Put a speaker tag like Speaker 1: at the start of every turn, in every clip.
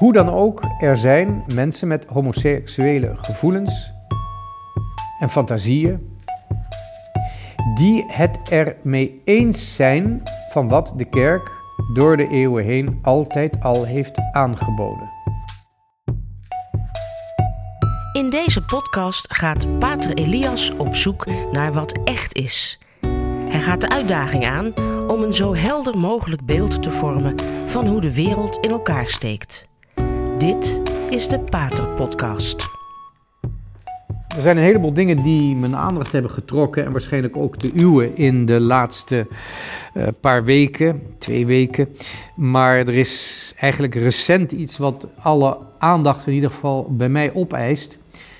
Speaker 1: Hoe dan ook, er zijn mensen met homoseksuele gevoelens en fantasieën die het ermee eens zijn van wat de kerk door de eeuwen heen altijd al heeft aangeboden.
Speaker 2: In deze podcast gaat Pater Elias op zoek naar wat echt is. Hij gaat de uitdaging aan om een zo helder mogelijk beeld te vormen van hoe de wereld in elkaar steekt. Dit is de Pater Podcast.
Speaker 1: Er zijn een heleboel dingen die mijn aandacht hebben getrokken en waarschijnlijk ook de uwe in de laatste uh, paar weken, twee weken. Maar er is eigenlijk recent iets wat alle aandacht in ieder geval bij mij opeist.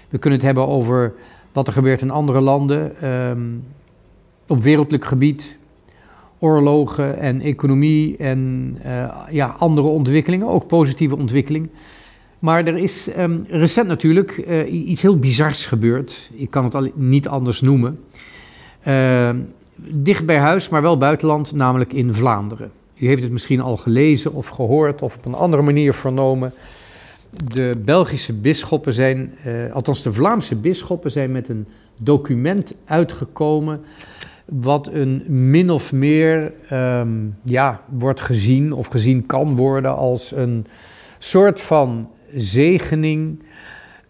Speaker 1: We kunnen het hebben over wat er gebeurt in andere landen, um, op wereldlijk gebied, oorlogen en economie en uh, ja, andere ontwikkelingen, ook positieve ontwikkelingen. Maar er is um, recent natuurlijk uh, iets heel bizars gebeurd. Ik kan het al niet anders noemen. Uh, dicht bij huis, maar wel buitenland, namelijk in Vlaanderen. U heeft het misschien al gelezen of gehoord of op een andere manier vernomen. De Belgische bisschoppen zijn, uh, althans de Vlaamse bisschoppen zijn met een document uitgekomen wat een min of meer um, ja, wordt gezien of gezien kan worden als een soort van zegening.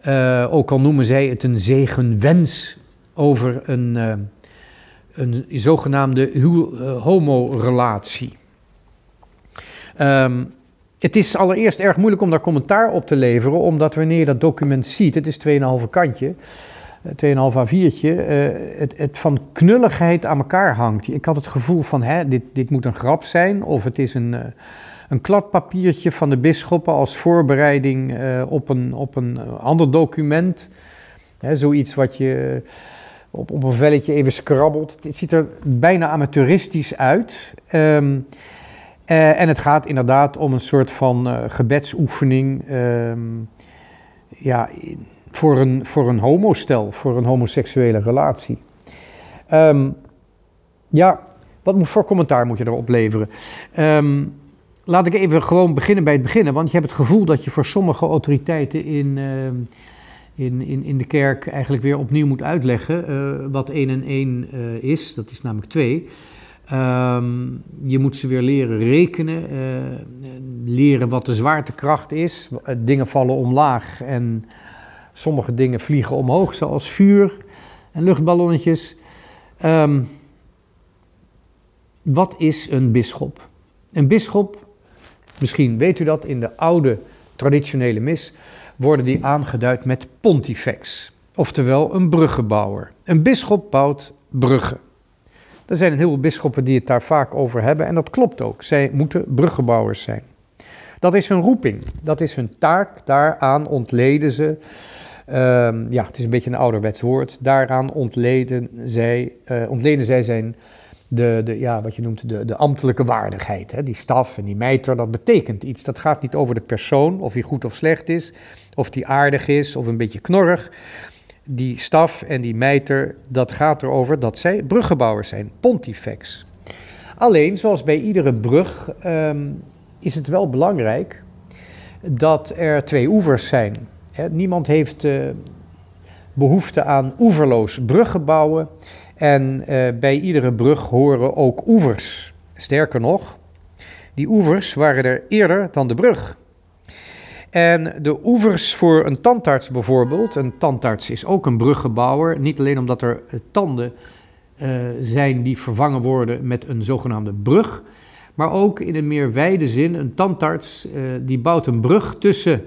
Speaker 1: Uh, ook al noemen zij het een zegenwens over een, uh, een zogenaamde uh, homorelatie. Um, het is allereerst erg moeilijk om daar commentaar op te leveren, omdat wanneer je dat document ziet, het is 2,5 kantje, 2,5 A4'tje, het, het van knulligheid aan elkaar hangt. Ik had het gevoel van, hè, dit, dit moet een grap zijn, of het is een een kladpapiertje van de bisschoppen als voorbereiding uh, op, een, op een ander document. Hè, zoiets wat je op, op een velletje even scrabbelt. Het ziet er bijna amateuristisch uit. Uh, en het gaat inderdaad om een soort van gebedsoefening. Um, ja, voor een, voor een homostel, voor een homoseksuele relatie. Um, ja, wat voor commentaar moet je erop leveren? Um, laat ik even gewoon beginnen bij het beginnen. Want je hebt het gevoel dat je voor sommige autoriteiten in, uh, in, in, in de kerk eigenlijk weer opnieuw moet uitleggen uh, wat 1 en 1 uh, is. Dat is namelijk 2. Um, je moet ze weer leren rekenen, leren wat de zwaartekracht is. Dingen vallen omlaag en sommige dingen vliegen omhoog, zoals vuur en luchtballonnetjes. Um, wat is een bisschop? Een bisschop Misschien weet u dat, in de oude traditionele mis worden die aangeduid met pontifex, oftewel een bruggenbouwer. Een bisschop bouwt bruggen. Er zijn een heleboel bisschoppen die het daar vaak over hebben en dat klopt ook. Zij moeten bruggenbouwers zijn. Dat is hun roeping, dat is hun taak, daaraan ontleden ze. Um, ja, het is een beetje een ouderwets woord. Daaraan ontleden zij, uh, zij zijn de, de, ja, wat je noemt de, de ambtelijke waardigheid. Hè? Die staf en die mijter, dat betekent iets. Dat gaat niet over de persoon, of die goed of slecht is, of die aardig is of een beetje knorrig. Die staf en die mijter, dat gaat erover dat zij bruggenbouwers zijn, pontifex. Alleen, zoals bij iedere brug, um, is het wel belangrijk dat er twee oevers zijn. Niemand heeft uh, behoefte aan oeverloos bruggenbouwen. En uh, bij iedere brug horen ook oevers. Sterker nog, die oevers waren er eerder dan de brug. En de oevers voor een tandarts bijvoorbeeld, een tandarts is ook een bruggebouwer, niet alleen omdat er tanden uh, zijn die vervangen worden met een zogenaamde brug, maar ook in een meer wijde zin, een tandarts die bouwt een brug tussen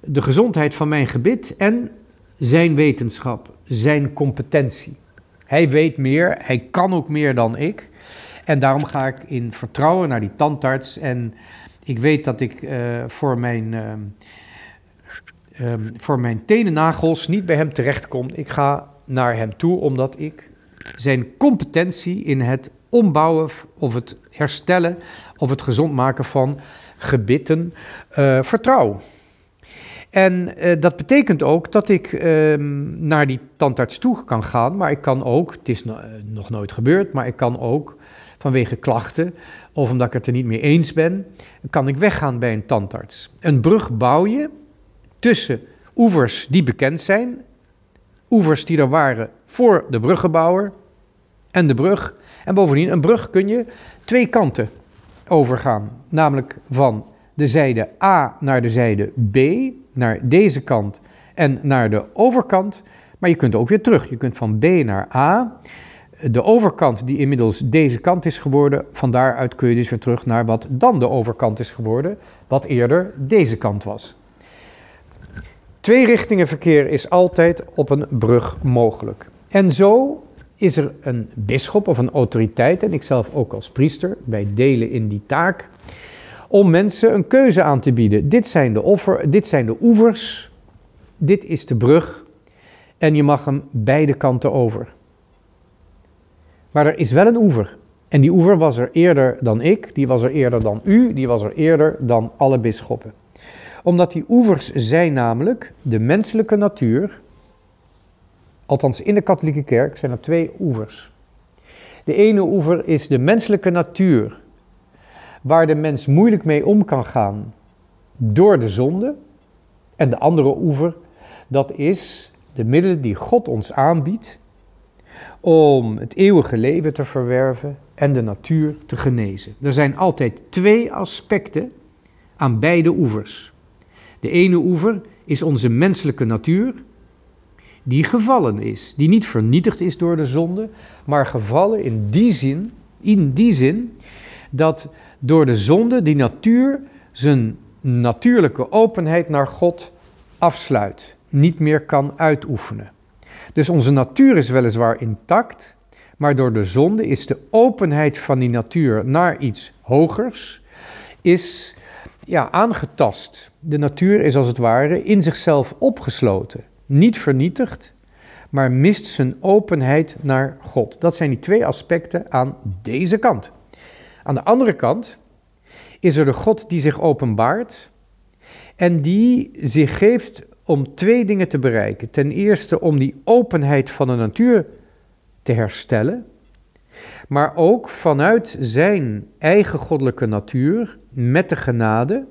Speaker 1: de gezondheid van mijn gebit en zijn wetenschap, zijn competentie. Hij weet meer, hij kan ook meer dan ik. En daarom ga ik in vertrouwen naar die tandarts. En ik weet dat ik uh, voor mijn. Uh, voor mijn tenennagels niet bij hem terechtkom. Ik ga naar hem toe omdat ik zijn competentie in het ombouwen of het herstellen of het gezond maken van gebitten uh, vertrouw. En uh, dat betekent ook dat ik uh, naar die tandarts toe kan gaan, maar ik kan ook, het is no nog nooit gebeurd, maar ik kan ook vanwege klachten of omdat ik het er niet mee eens ben, kan ik weggaan bij een tandarts. Een brug bouw je tussen oevers die bekend zijn, oevers die er waren voor de bruggenbouwer en de brug. En bovendien, een brug kun je twee kanten overgaan, namelijk van de zijde A naar de zijde B, naar deze kant en naar de overkant. Maar je kunt ook weer terug. Je kunt van B naar A. De overkant die inmiddels deze kant is geworden, van daaruit kun je dus weer terug naar wat dan de overkant is geworden, wat eerder deze kant was. Twee richtingen verkeer is altijd op een brug mogelijk. En zo is er een bisschop of een autoriteit, en ikzelf ook als priester, wij delen in die taak, om mensen een keuze aan te bieden. Dit zijn de, offer, dit zijn de oevers, dit is de brug, en je mag hem beide kanten over. Maar er is wel een oever. En die oever was er eerder dan ik, die was er eerder dan u, die was er eerder dan alle bisschoppen. Omdat die oevers zijn namelijk de menselijke natuur, althans in de katholieke kerk zijn er twee oevers. De ene oever is de menselijke natuur, waar de mens moeilijk mee om kan gaan door de zonde. En de andere oever, dat is de middelen die God ons aanbiedt om het eeuwige leven te verwerven en de natuur te genezen. Er zijn altijd twee aspecten aan beide oevers. De ene oever is onze menselijke natuur, die gevallen is, die niet vernietigd is door de zonde, maar gevallen in die zin, in die zin dat door de zonde die natuur zijn natuurlijke openheid naar God afsluit, niet meer kan uitoefenen. Dus onze natuur is weliswaar intact, maar door de zonde is de openheid van die natuur naar iets hogers is ja, aangetast. De natuur is als het ware in zichzelf opgesloten, niet vernietigd, maar mist zijn openheid naar God. Dat zijn die twee aspecten aan deze kant. Aan de andere kant is er de God die zich openbaart en die zich geeft om twee dingen te bereiken. Ten eerste om die openheid van de natuur te herstellen, maar ook vanuit zijn eigen goddelijke natuur, met de genade,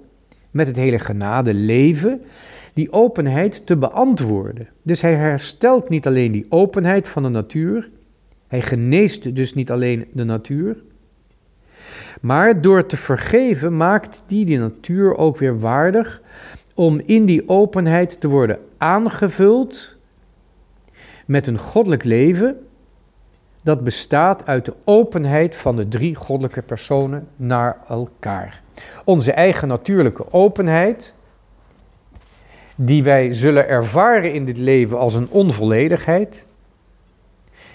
Speaker 1: met het hele genade leven, die openheid te beantwoorden. Dus hij herstelt niet alleen die openheid van de natuur, hij geneest dus niet alleen de natuur, maar door te vergeven maakt hij die natuur ook weer waardig om in die openheid te worden aangevuld met een goddelijk leven dat bestaat uit de openheid van de drie goddelijke personen naar elkaar. Onze eigen natuurlijke openheid, die wij zullen ervaren in dit leven als een onvolledigheid,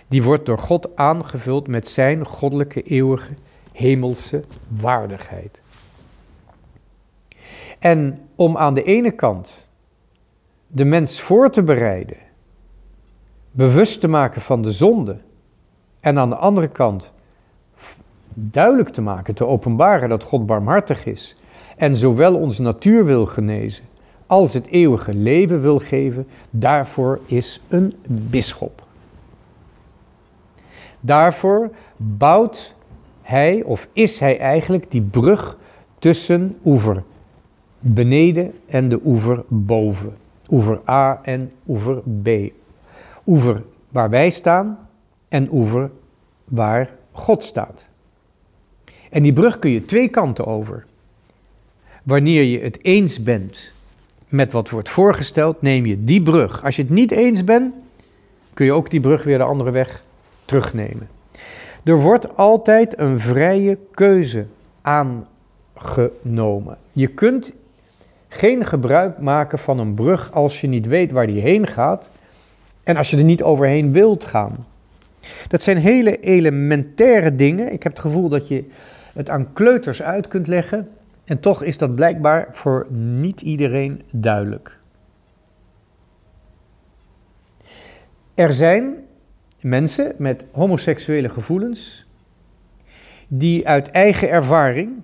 Speaker 1: die wordt door God aangevuld met zijn goddelijke eeuwige hemelse waardigheid. En om aan de ene kant de mens voor te bereiden, bewust te maken van de zonde, en aan de andere kant duidelijk te maken, te openbaren dat God barmhartig is en zowel onze natuur wil genezen als het eeuwige leven wil geven, daarvoor is een bisschop. Daarvoor bouwt hij of is hij eigenlijk die brug tussen oever beneden en de oever boven. Oever A en oever B. Oever waar wij staan en oever waar God staat. En die brug kun je twee kanten over. Wanneer je het eens bent met wat wordt voorgesteld, neem je die brug. Als je het niet eens bent, kun je ook die brug weer de andere weg terugnemen. Er wordt altijd een vrije keuze aangenomen. Je kunt geen gebruik maken van een brug als je niet weet waar die heen gaat en als je er niet overheen wilt gaan. Dat zijn hele elementaire dingen. Ik heb het gevoel dat je het aan kleuters uit kunt leggen en toch is dat blijkbaar voor niet iedereen duidelijk. Er zijn mensen met homoseksuele gevoelens die uit eigen ervaring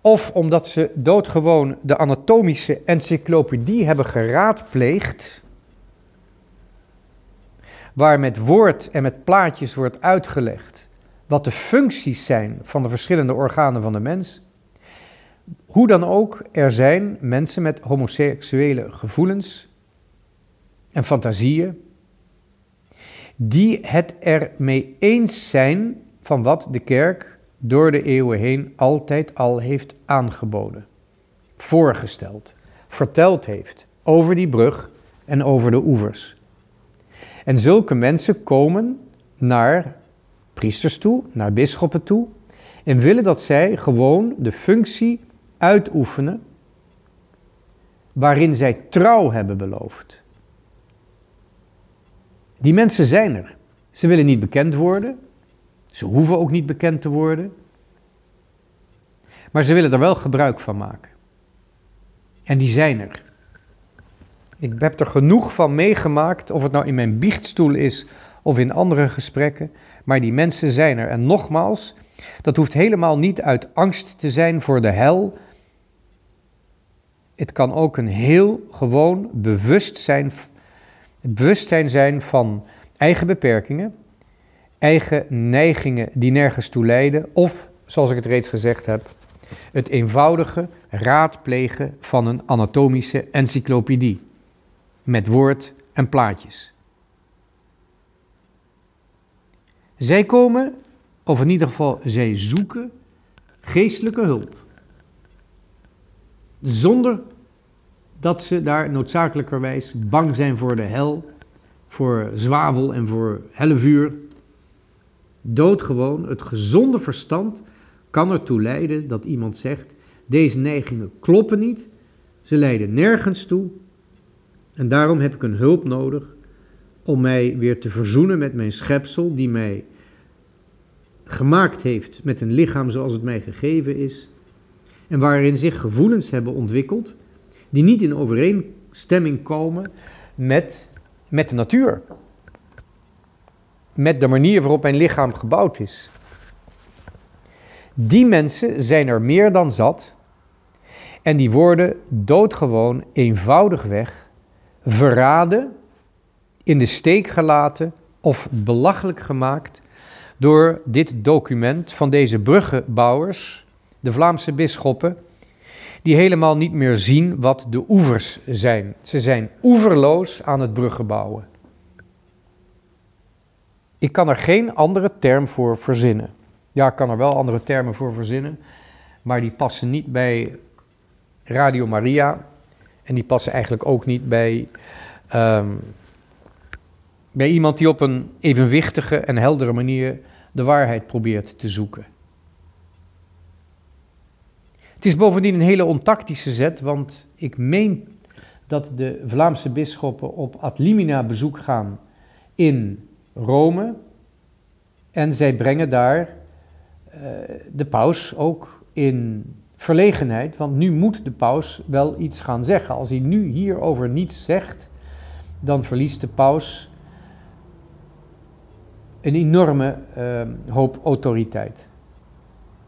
Speaker 1: of omdat ze doodgewoon de anatomische encyclopedie hebben geraadpleegd, waar met woord en met plaatjes wordt uitgelegd wat de functies zijn van de verschillende organen van de mens. Hoe dan ook, er zijn mensen met homoseksuele gevoelens en fantasieën die het ermee eens zijn van wat de kerk door de eeuwen heen altijd al heeft aangeboden, voorgesteld, verteld heeft over die brug en over de oevers. En zulke mensen komen naar priesters toe, naar bisschoppen toe, en willen dat zij gewoon de functie uitoefenen waarin zij trouw hebben beloofd. Die mensen zijn er. Ze willen niet bekend worden. Ze hoeven ook niet bekend te worden. Maar ze willen er wel gebruik van maken. En die zijn er. Ik heb er genoeg van meegemaakt, of het nou in mijn biechtstoel is of in andere gesprekken, maar die mensen zijn er. En nogmaals, dat hoeft helemaal niet uit angst te zijn voor de hel. Het kan ook een heel gewoon bewustzijn, bewustzijn zijn van eigen beperkingen, eigen neigingen die nergens toe leiden, of, zoals ik het reeds gezegd heb, het eenvoudige raadplegen van een anatomische encyclopedie met woord en plaatjes. Zij komen, of in ieder geval zij zoeken, geestelijke hulp. Zonder dat ze daar noodzakelijkerwijs bang zijn voor de hel, voor zwavel en voor hellevuur. Doodgewoon, het gezonde verstand kan ertoe leiden dat iemand zegt: deze neigingen kloppen niet, ze leiden nergens toe en daarom heb ik een hulp nodig om mij weer te verzoenen met mijn schepsel, die mij gemaakt heeft met een lichaam zoals het mij gegeven is, en waarin zich gevoelens hebben ontwikkeld die niet in overeenstemming komen met, met de natuur, met de manier waarop mijn lichaam gebouwd is. Die mensen zijn er meer dan zat en die worden doodgewoon eenvoudigweg verraden, in de steek gelaten of belachelijk gemaakt door dit document van deze bruggenbouwers, de Vlaamse bisschoppen, die helemaal niet meer zien wat de oevers zijn. Ze zijn oeverloos aan het bruggen bouwen. Ik kan er geen andere term voor verzinnen. Ja, ik kan er wel andere termen voor verzinnen, maar die passen niet bij Radio Maria en die passen eigenlijk ook niet bij, ehm, bij iemand die op een evenwichtige en heldere manier de waarheid probeert te zoeken. Het is bovendien een hele ontactische zet, want ik meen dat de Vlaamse bisschoppen op ad limina bezoek gaan in Rome. En zij brengen daar uh, de paus ook in verlegenheid, want nu moet de paus wel iets gaan zeggen. Als hij nu hierover niets zegt, dan verliest de paus een enorme uh, hoop autoriteit.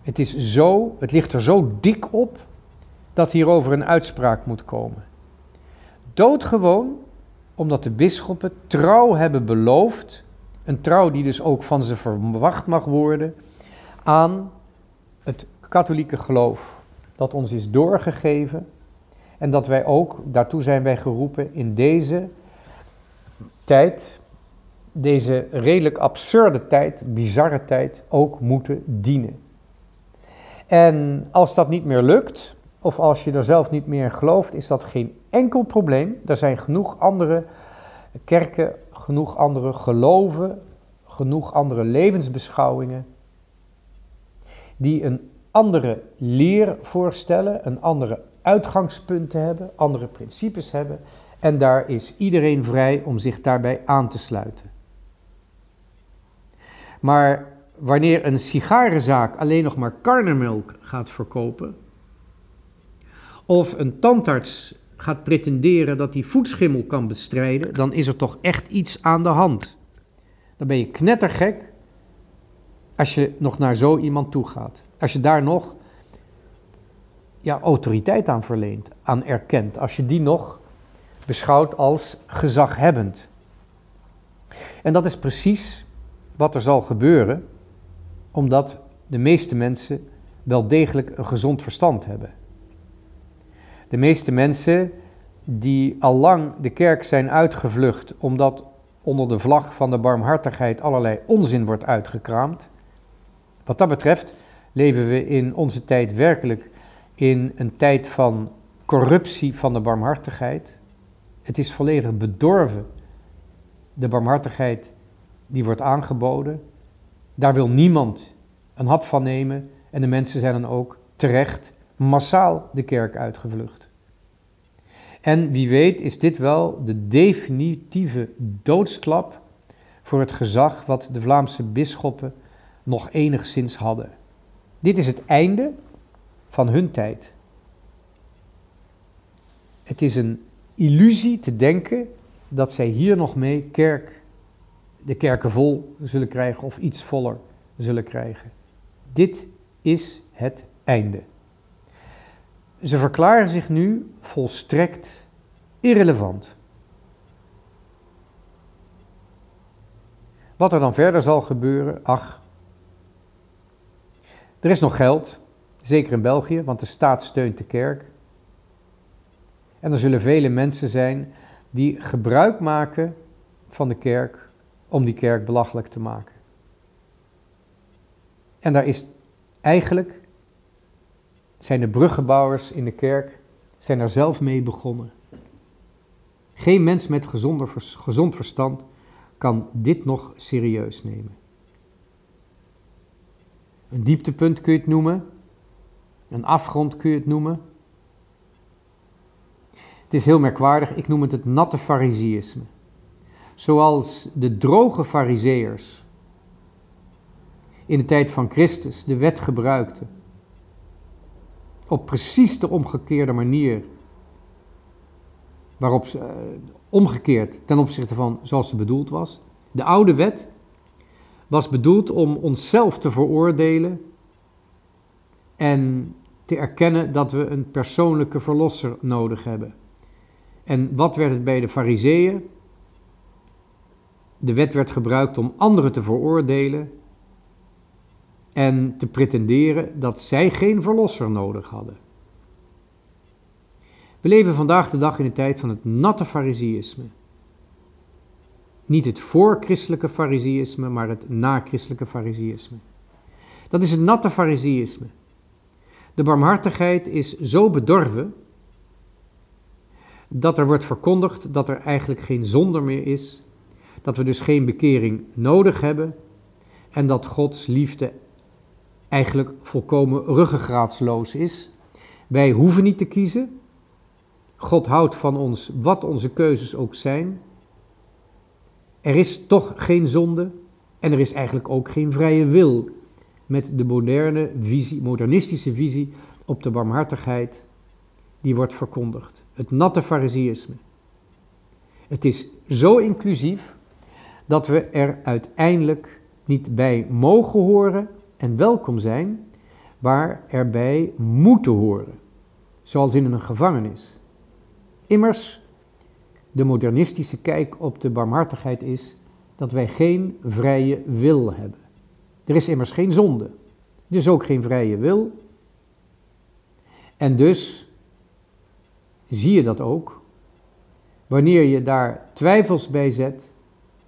Speaker 1: Het, is zo, het ligt er zo dik op dat hierover een uitspraak moet komen. Doodgewoon omdat de bisschoppen trouw hebben beloofd, een trouw die dus ook van ze verwacht mag worden, aan het katholieke geloof dat ons is doorgegeven en dat wij ook, daartoe zijn wij geroepen, in deze tijd, deze redelijk absurde tijd, bizarre tijd, ook moeten dienen. En als dat niet meer lukt, of als je er zelf niet meer gelooft, is dat geen enkel probleem. Er zijn genoeg andere kerken, genoeg andere geloven, genoeg andere levensbeschouwingen die een andere leer voorstellen, een andere uitgangspunten hebben, andere principes hebben. En daar is iedereen vrij om zich daarbij aan te sluiten. Maar wanneer een sigarenzaak alleen nog maar karnemelk gaat verkopen, of een tandarts gaat pretenderen dat hij voetschimmel kan bestrijden, dan is er toch echt iets aan de hand. Dan ben je knettergek als je nog naar zo iemand toe gaat. Als je daar nog ja, autoriteit aan verleent, aan erkent. Als je die nog beschouwt als gezaghebbend. En dat is precies wat er zal gebeuren omdat de meeste mensen wel degelijk een gezond verstand hebben. De meeste mensen die al lang de kerk zijn uitgevlucht omdat onder de vlag van de barmhartigheid allerlei onzin wordt uitgekraamd. Wat dat betreft leven we in onze tijd werkelijk in een tijd van corruptie van de barmhartigheid. Het is volledig bedorven, de barmhartigheid die wordt aangeboden. Daar wil niemand een hap van nemen en de mensen zijn dan ook terecht massaal de kerk uitgevlucht. En wie weet is dit wel de definitieve doodsklap voor het gezag wat de Vlaamse bisschoppen nog enigszins hadden. Dit is het einde van hun tijd. Het is een illusie te denken dat zij hier nog mee kerk, de kerken vol zullen krijgen of iets voller zullen krijgen. Dit is het einde. Ze verklaren zich nu volstrekt irrelevant. Wat er dan verder zal gebeuren, ach. Er is nog geld, zeker in België, want de staat steunt de kerk. En er zullen vele mensen zijn die gebruik maken van de kerk om die kerk belachelijk te maken. En daar is eigenlijk, zijn de bruggenbouwers in de kerk, zijn er zelf mee begonnen. Geen mens met gezond verstand kan dit nog serieus nemen. Een dieptepunt kun je het noemen, een afgrond kun je het noemen. Het is heel merkwaardig, ik noem het het natte fariseïsme. Zoals de droge fariseërs in de tijd van Christus de wet gebruikten. Op precies de omgekeerde manier waarop ze, uh, omgekeerd ten opzichte van zoals ze bedoeld was. De oude wet was bedoeld om onszelf te veroordelen en te erkennen dat we een persoonlijke verlosser nodig hebben. En wat werd het bij de Fariseeën? De wet werd gebruikt om anderen te veroordelen en te pretenderen dat zij geen verlosser nodig hadden. We leven vandaag de dag in de tijd van het natte fariseïsme. Niet het voor-christelijke fariseïsme, maar het na-christelijke fariseïsme. Dat is het natte fariseïsme. De barmhartigheid is zo bedorven dat er wordt verkondigd dat er eigenlijk geen zonder meer is, dat we dus geen bekering nodig hebben en dat Gods liefde eigenlijk volkomen ruggengraatsloos is. Wij hoeven niet te kiezen. God houdt van ons wat onze keuzes ook zijn. Er is toch geen zonde en er is eigenlijk ook geen vrije wil met de moderne visie, modernistische visie op de barmhartigheid die wordt verkondigd. Het natte fariseïsme. Het is zo inclusief dat we er uiteindelijk niet bij mogen horen en welkom zijn, waar erbij moeten horen, zoals in een gevangenis. Immers, de modernistische kijk op de barmhartigheid is dat wij geen vrije wil hebben. Er is immers geen zonde, dus ook geen vrije wil. En dus zie je dat ook, wanneer je daar twijfels bij zet,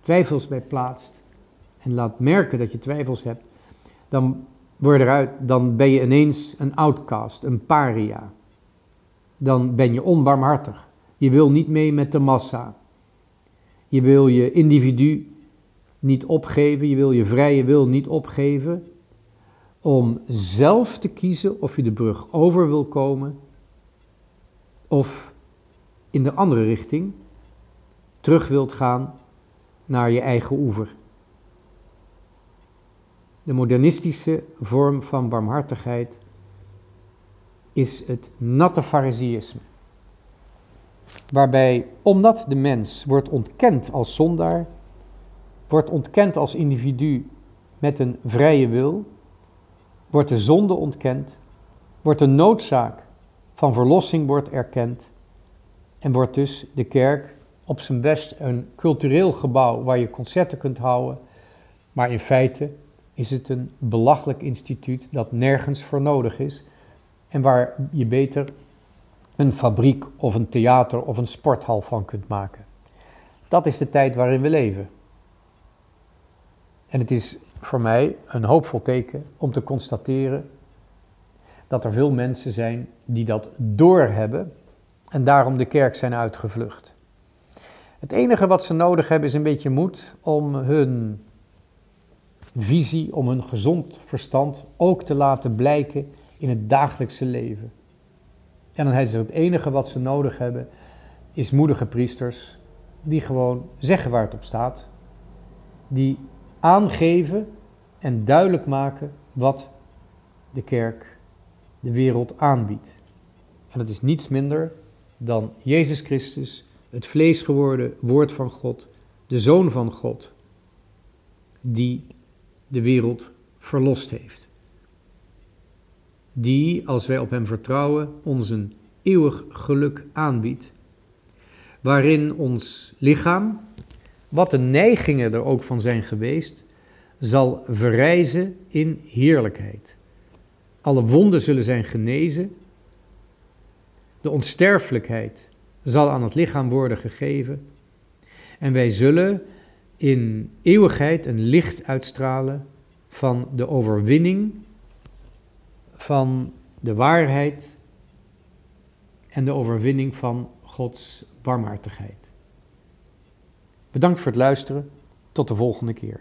Speaker 1: twijfels bij plaatst en laat merken dat je twijfels hebt, dan, word eruit, dan ben je ineens een outcast, een paria. Dan ben je onbarmhartig. Je wil niet mee met de massa. Je wil je individu niet opgeven, je wil je vrije wil niet opgeven om zelf te kiezen of je de brug over wil komen of in de andere richting terug wilt gaan naar je eigen oever. De modernistische vorm van barmhartigheid is het natte fariseïsme. Waarbij, omdat de mens wordt ontkend als zondaar, wordt ontkend als individu met een vrije wil, wordt de zonde ontkend, wordt de noodzaak van verlossing wordt erkend en wordt dus de kerk op zijn best een cultureel gebouw waar je concerten kunt houden, maar in feite is het een belachelijk instituut dat nergens voor nodig is en waar je beter een fabriek of een theater of een sporthal van kunt maken. Dat is de tijd waarin we leven. En het is voor mij een hoopvol teken om te constateren dat er veel mensen zijn die dat doorhebben en daarom de kerk zijn uitgevlucht. Het enige wat ze nodig hebben is een beetje moed om hun visie, om hun gezond verstand ook te laten blijken in het dagelijkse leven. En dan is het enige wat ze nodig hebben, is moedige priesters die gewoon zeggen waar het op staat, die aangeven en duidelijk maken wat de kerk de wereld aanbiedt. En dat is niets minder dan Jezus Christus, het vlees geworden woord van God, de Zoon van God, die de wereld verlost heeft. Die, als wij op Hem vertrouwen, ons een eeuwig geluk aanbiedt, waarin ons lichaam, wat de neigingen er ook van zijn geweest, zal verrijzen in heerlijkheid. Alle wonden zullen zijn genezen. De onsterfelijkheid zal aan het lichaam worden gegeven. En wij zullen in eeuwigheid een licht uitstralen van de overwinning van de waarheid en de overwinning van Gods barmhartigheid. Bedankt voor het luisteren. Tot de volgende keer.